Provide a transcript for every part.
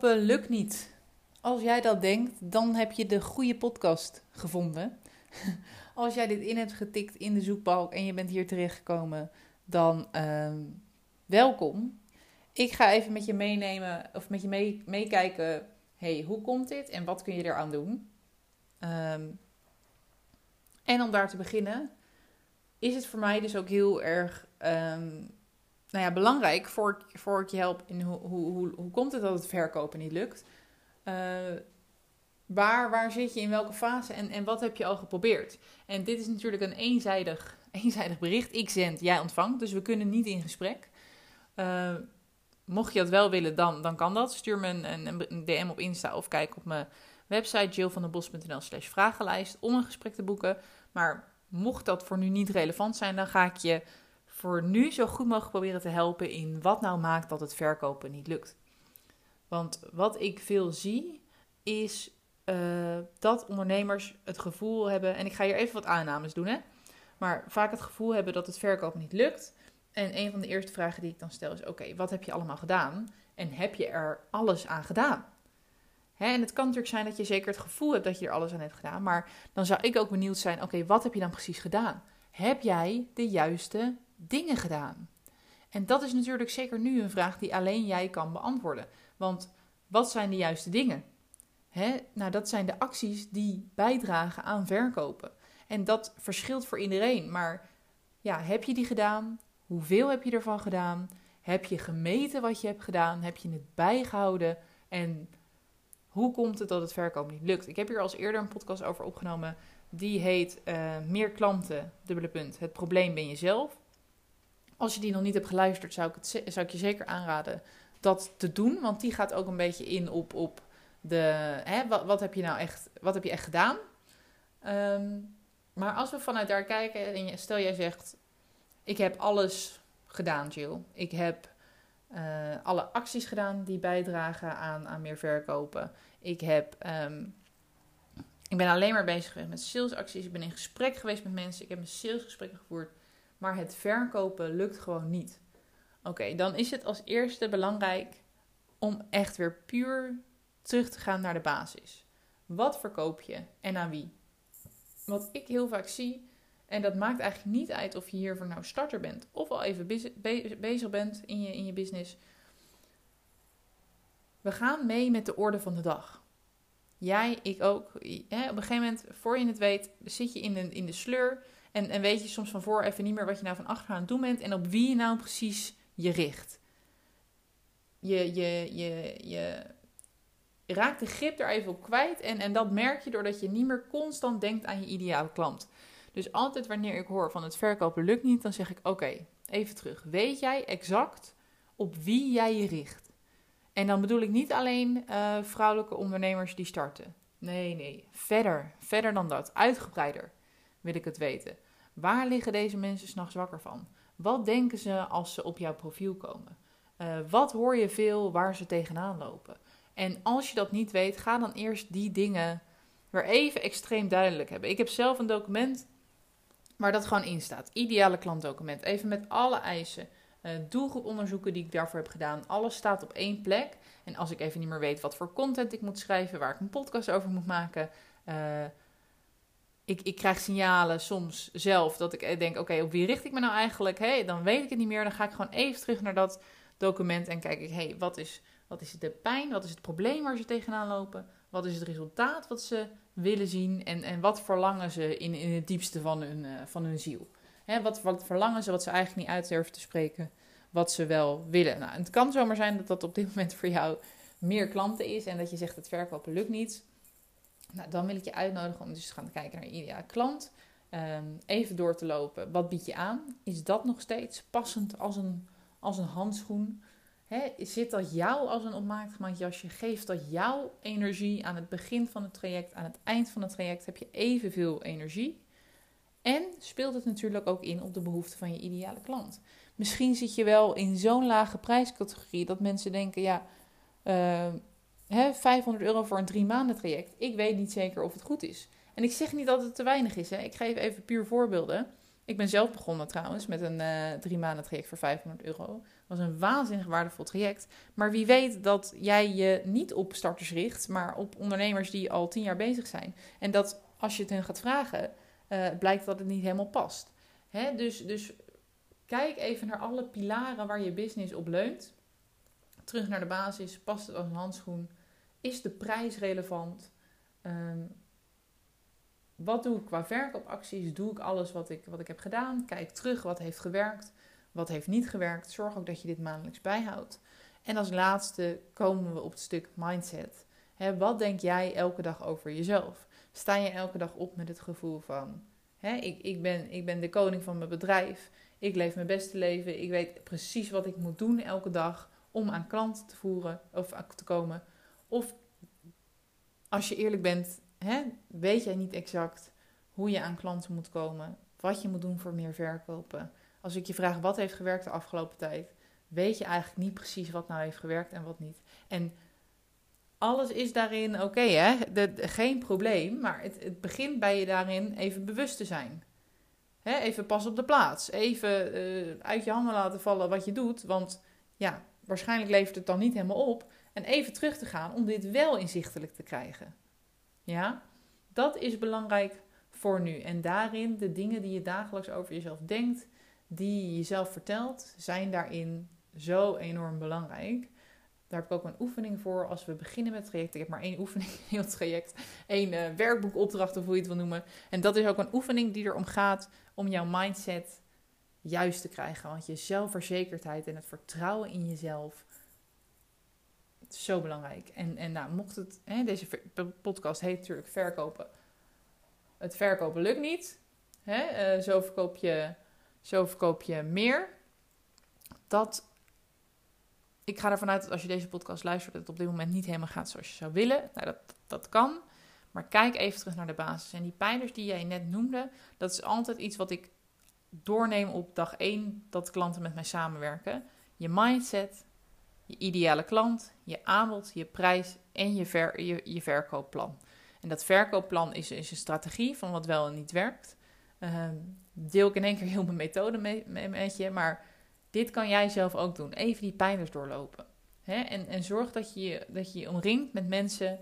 Lukt niet. Als jij dat denkt, dan heb je de goede podcast gevonden. Als jij dit in hebt getikt in de zoekbalk en je bent hier terechtgekomen, dan ehm, welkom. Ik ga even met je meenemen of met je mee, meekijken. hey, hoe komt dit en wat kun je eraan doen? Ehm, en om daar te beginnen, is het voor mij dus ook heel erg ehm, nou ja, belangrijk voor, voor ik je help in hoe, hoe, hoe, komt het dat het verkopen niet lukt. Uh, waar, waar zit je in welke fase en, en wat heb je al geprobeerd? En dit is natuurlijk een eenzijdig, eenzijdig bericht. Ik zend, jij ontvangt, dus we kunnen niet in gesprek. Uh, mocht je dat wel willen, dan, dan kan dat. Stuur me een, een, DM op Insta of kijk op mijn website jillvandenbos.nl slash vragenlijst om een gesprek te boeken. Maar mocht dat voor nu niet relevant zijn, dan ga ik je voor nu zo goed mogelijk proberen te helpen in wat nou maakt dat het verkopen niet lukt. Want wat ik veel zie is uh, dat ondernemers het gevoel hebben, en ik ga hier even wat aannames doen, hè, maar vaak het gevoel hebben dat het verkopen niet lukt. En een van de eerste vragen die ik dan stel is: Oké, wat heb je allemaal gedaan? En heb je er alles aan gedaan? Hè, en het kan natuurlijk zijn dat je zeker het gevoel hebt dat je er alles aan hebt gedaan, maar dan zou ik ook benieuwd zijn: Oké, wat heb je dan precies gedaan? Heb jij de juiste dingen gedaan? En dat is natuurlijk zeker nu een vraag die alleen jij kan beantwoorden. Want wat zijn de juiste dingen? Hè? Nou, dat zijn de acties die bijdragen aan verkopen. En dat verschilt voor iedereen. Maar ja, heb je die gedaan? Hoeveel heb je ervan gedaan? Heb je gemeten wat je hebt gedaan? Heb je het bijgehouden? En hoe komt het dat het verkopen niet lukt? Ik heb hier als eerder een podcast over opgenomen. Die heet uh, Meer klanten, dubbele punt. Het probleem ben je zelf. Als je die nog niet hebt geluisterd, zou ik, het, zou ik je zeker aanraden dat te doen. Want die gaat ook een beetje in op, op de, hè, wat, wat heb je nou echt, wat heb je echt gedaan? Um, maar als we vanuit daar kijken, en stel jij zegt, ik heb alles gedaan, Jill. Ik heb uh, alle acties gedaan die bijdragen aan, aan meer verkopen. Ik heb, um, ik ben alleen maar bezig geweest met salesacties. Ik ben in gesprek geweest met mensen. Ik heb mijn salesgesprekken gevoerd maar het verkopen lukt gewoon niet. Oké, dan is het als eerste belangrijk om echt weer puur terug te gaan naar de basis. Wat verkoop je en aan wie? Wat ik heel vaak zie, en dat maakt eigenlijk niet uit of je hiervoor nou starter bent of al even bezig bent in je, in je business. We gaan mee met de orde van de dag. Jij, ik ook. op een gegeven moment, voor je het weet, zit je in de, in de sleur en, en weet je soms van voor even niet meer wat je nou van achter aan het doen bent en op wie je nou precies je richt. Je, je, je, je raakt de grip er even op kwijt en, en dat merk je doordat je niet meer constant denkt aan je ideale klant. Dus altijd wanneer ik hoor van het verkopen lukt niet, dan zeg ik oké, even terug. Weet jij exact op wie jij je richt? En dan bedoel ik niet alleen uh, vrouwelijke ondernemers die starten. Nee, nee, verder, verder dan dat, uitgebreider wil ik het weten. Waar liggen deze mensen s'nachts wakker van? Wat denken ze als ze op jouw profiel komen? Uh, wat hoor je veel waar ze tegenaan lopen? En als je dat niet weet, ga dan eerst die dingen weer even extreem duidelijk hebben. Ik heb zelf een document waar dat gewoon in staat. Ideale klantdocument. Even met alle eisen. Uh, doelgroeponderzoeken die ik daarvoor heb gedaan. Alles staat op één plek. En als ik even niet meer weet wat voor content ik moet schrijven, waar ik een podcast over moet maken. Uh, ik, ik krijg signalen soms zelf dat ik eh, denk: oké, op wie richt ik me nou eigenlijk? Hey, dan weet ik het niet meer. Dan ga ik gewoon even terug naar dat document en kijk ik: hey, wat is, wat is de pijn? Wat is het probleem waar ze tegenaan lopen? Wat is het resultaat wat ze willen zien? En, en wat verlangen ze in, in het diepste van hun, uh, van hun ziel? Hè, wat, wat verlangen ze wat ze eigenlijk niet uit durven te spreken? Wat ze wel willen. Nou, het kan zomaar zijn dat dat op dit moment voor jou meer klanten is en dat je zegt: het verkopen lukt niet. Nou, dan wil ik je uitnodigen om dus te gaan kijken naar je ideale klant. ehm, even door te lopen. Wat bied je aan? Is dat nog steeds passend als een, als een handschoen? Zit dat jou als een opmaakt jasje? Geeft dat jouw energie aan het begin van het traject, aan het eind van het traject? Heb je evenveel energie? En speelt het natuurlijk ook in op de behoeften van je ideale klant. Misschien zit je wel in zo'n lage prijscategorie dat mensen denken: ja, uh, hè, 500 euro voor een drie maanden traject. Ik weet niet zeker of het goed is. En ik zeg niet dat het te weinig is. Hè. Ik geef even puur voorbeelden. Ik ben zelf begonnen trouwens met een uh, drie maanden traject voor 500 euro. Dat was een waanzinnig waardevol traject. Maar wie weet dat jij je niet op starters richt, maar op ondernemers die al tien jaar bezig zijn. En dat als je het hen gaat vragen, uh, blijkt dat het niet helemaal past. Hè? Dus, dus kijk even naar alle pilaren waar je business op leunt. Terug naar de basis. Past het als een handschoen? Is de prijs relevant? Um, wat doe ik qua verkoopacties? Doe ik alles wat ik, wat ik heb gedaan? Kijk terug wat heeft gewerkt, wat heeft niet gewerkt. Zorg ook dat je dit maandelijks bijhoudt. En als laatste komen we op het stuk mindset. wat denk jij elke dag over jezelf? Sta je elke dag op met het gevoel van: ik, ik, ben, ik ben de koning van mijn bedrijf. Ik leef mijn beste leven. Ik weet precies wat ik moet doen elke dag om aan klanten te voeren of te komen. Of als je eerlijk bent, hè, weet jij niet exact hoe je aan klanten moet komen, wat je moet doen voor meer verkopen. Als ik je vraag wat heeft gewerkt de afgelopen tijd, weet je eigenlijk niet precies wat nou heeft gewerkt en wat niet. En alles is daarin oké, geen probleem, maar het, het, begint bij je daarin even bewust te zijn. Hè, even pas op de plaats. Even uh, uit je handen laten vallen wat je doet. Want ja, waarschijnlijk levert het dan niet helemaal op. En even terug te gaan om dit wel inzichtelijk te krijgen. Ja, dat is belangrijk voor nu. En daarin, de dingen die je dagelijks over jezelf denkt, die je jezelf vertelt, zijn daarin zo enorm belangrijk. Daar heb ik ook een oefening voor als we beginnen met het traject. Ik heb maar één oefening in heel het traject. Eén uh, werkboekopdracht of hoe je het wil noemen. En dat is ook een oefening die erom gaat om jouw mindset juist te krijgen. Want je zelfverzekerdheid en het vertrouwen in jezelf zo belangrijk. En, en nou, mocht het, hè, deze podcast heet natuurlijk verkopen. Het verkopen lukt niet. Hè? Uh, zo, verkoop je, zo verkoop je meer. Dat, ik ga ervan uit dat als je deze podcast luistert, dat het op dit moment niet helemaal gaat zoals je zou willen. Nou, dat, dat kan. Maar kijk even terug naar de basis. En die pijlers die jij net noemde, dat is altijd iets wat ik doorneem op dag 1 dat klanten met mij samenwerken. Je mindset, je ideale klant, je aanbod, je prijs en je, ver, je, je verkoopplan. En dat verkoopplan is, is een strategie van wat wel en niet werkt. Uh, deel ik in één keer heel mijn methode mee, met je, maar dit kan jij zelf ook doen. Even die pijlers doorlopen. Hè? En, en zorg dat je, dat je je omringt met mensen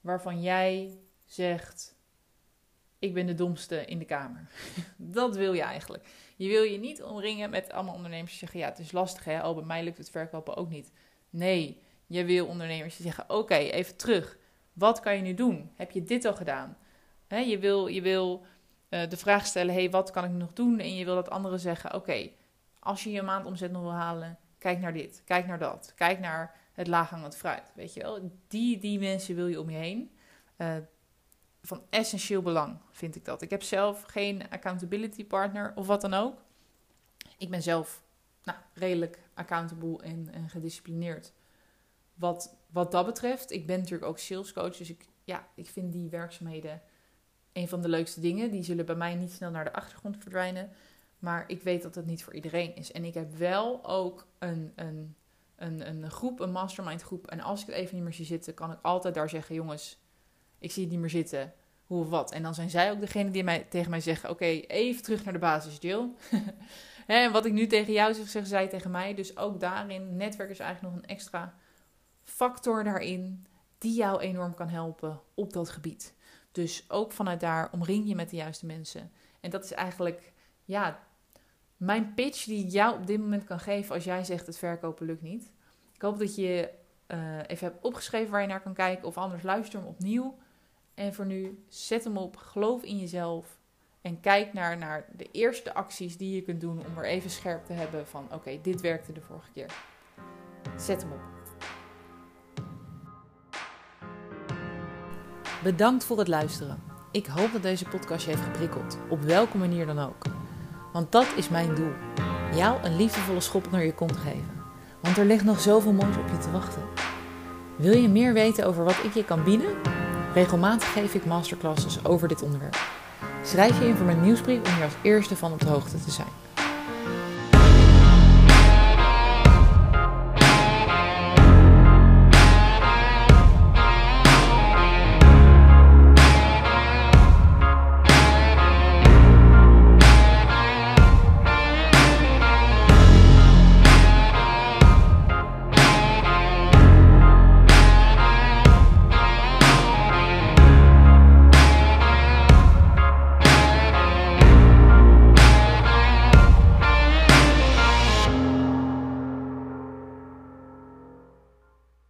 waarvan jij zegt: Ik ben de domste in de kamer. dat wil je eigenlijk. Je wil je niet omringen met allemaal ondernemers die zeggen: Ja, het is lastig hè, oh, bij mij lukt het verkopen ook niet. Nee, je wil ondernemers die zeggen: Oké, even terug. Wat kan je nu doen? Heb je dit al gedaan? je wil, je wil uh, de vraag stellen: Hey, wat kan ik nog doen? En je wil dat anderen zeggen: Oké, als je je maandomzet nog wil halen, kijk naar dit, kijk naar dat, kijk naar het laaghangend fruit. Weet je wel, die, die mensen wil je om je heen. Uh, van essentieel belang vind ik dat. Ik heb zelf geen accountability partner of wat dan ook. Ik ben zelf nou, redelijk accountable en, en gedisciplineerd. Wat, wat dat betreft, ik ben natuurlijk ook salescoach, dus ik, ja, ik vind die werkzaamheden een van de leukste dingen. Die zullen bij mij niet snel naar de achtergrond verdwijnen. Maar ik weet dat het niet voor iedereen is. En ik heb wel ook een, een, een, een groep, een mastermind groep. En als ik het even niet meer zie zitten, kan ik altijd daar zeggen: jongens, ik zie het niet meer zitten. Hoe of wat. En dan zijn zij ook degene die mij, tegen mij zeggen: oké, even terug naar de basis, Jill. en wat ik nu tegen jou zeg, zeggen zij tegen mij. Dus ook daarin, netwerk is eigenlijk nog een extra factor daarin die jou enorm kan helpen op dat gebied. Dus ook vanuit daar omring je met de juiste mensen. En dat is eigenlijk, ja, mijn pitch die ik jou op dit moment kan geven als jij zegt het verkopen lukt niet. Ik hoop dat je uh, even hebt opgeschreven waar je naar kan kijken of anders luister hem opnieuw. En voor nu, zet hem op, geloof in jezelf en kijk naar, naar de eerste acties die je kunt doen om er even scherp te hebben van oké, dit werkte de vorige keer. Zet hem op. Bedankt voor het luisteren. Ik hoop dat deze podcast je heeft geprikkeld, op welke manier dan ook. Want dat is mijn doel: jou een liefdevolle schop naar je kont geven. Want er ligt nog zoveel moois op je te wachten. Wil je meer weten over wat ik je kan bieden? Regelmatig geef ik masterclasses over dit onderwerp. Schrijf je in voor mijn nieuwsbrief om hier als eerste van op de hoogte te zijn.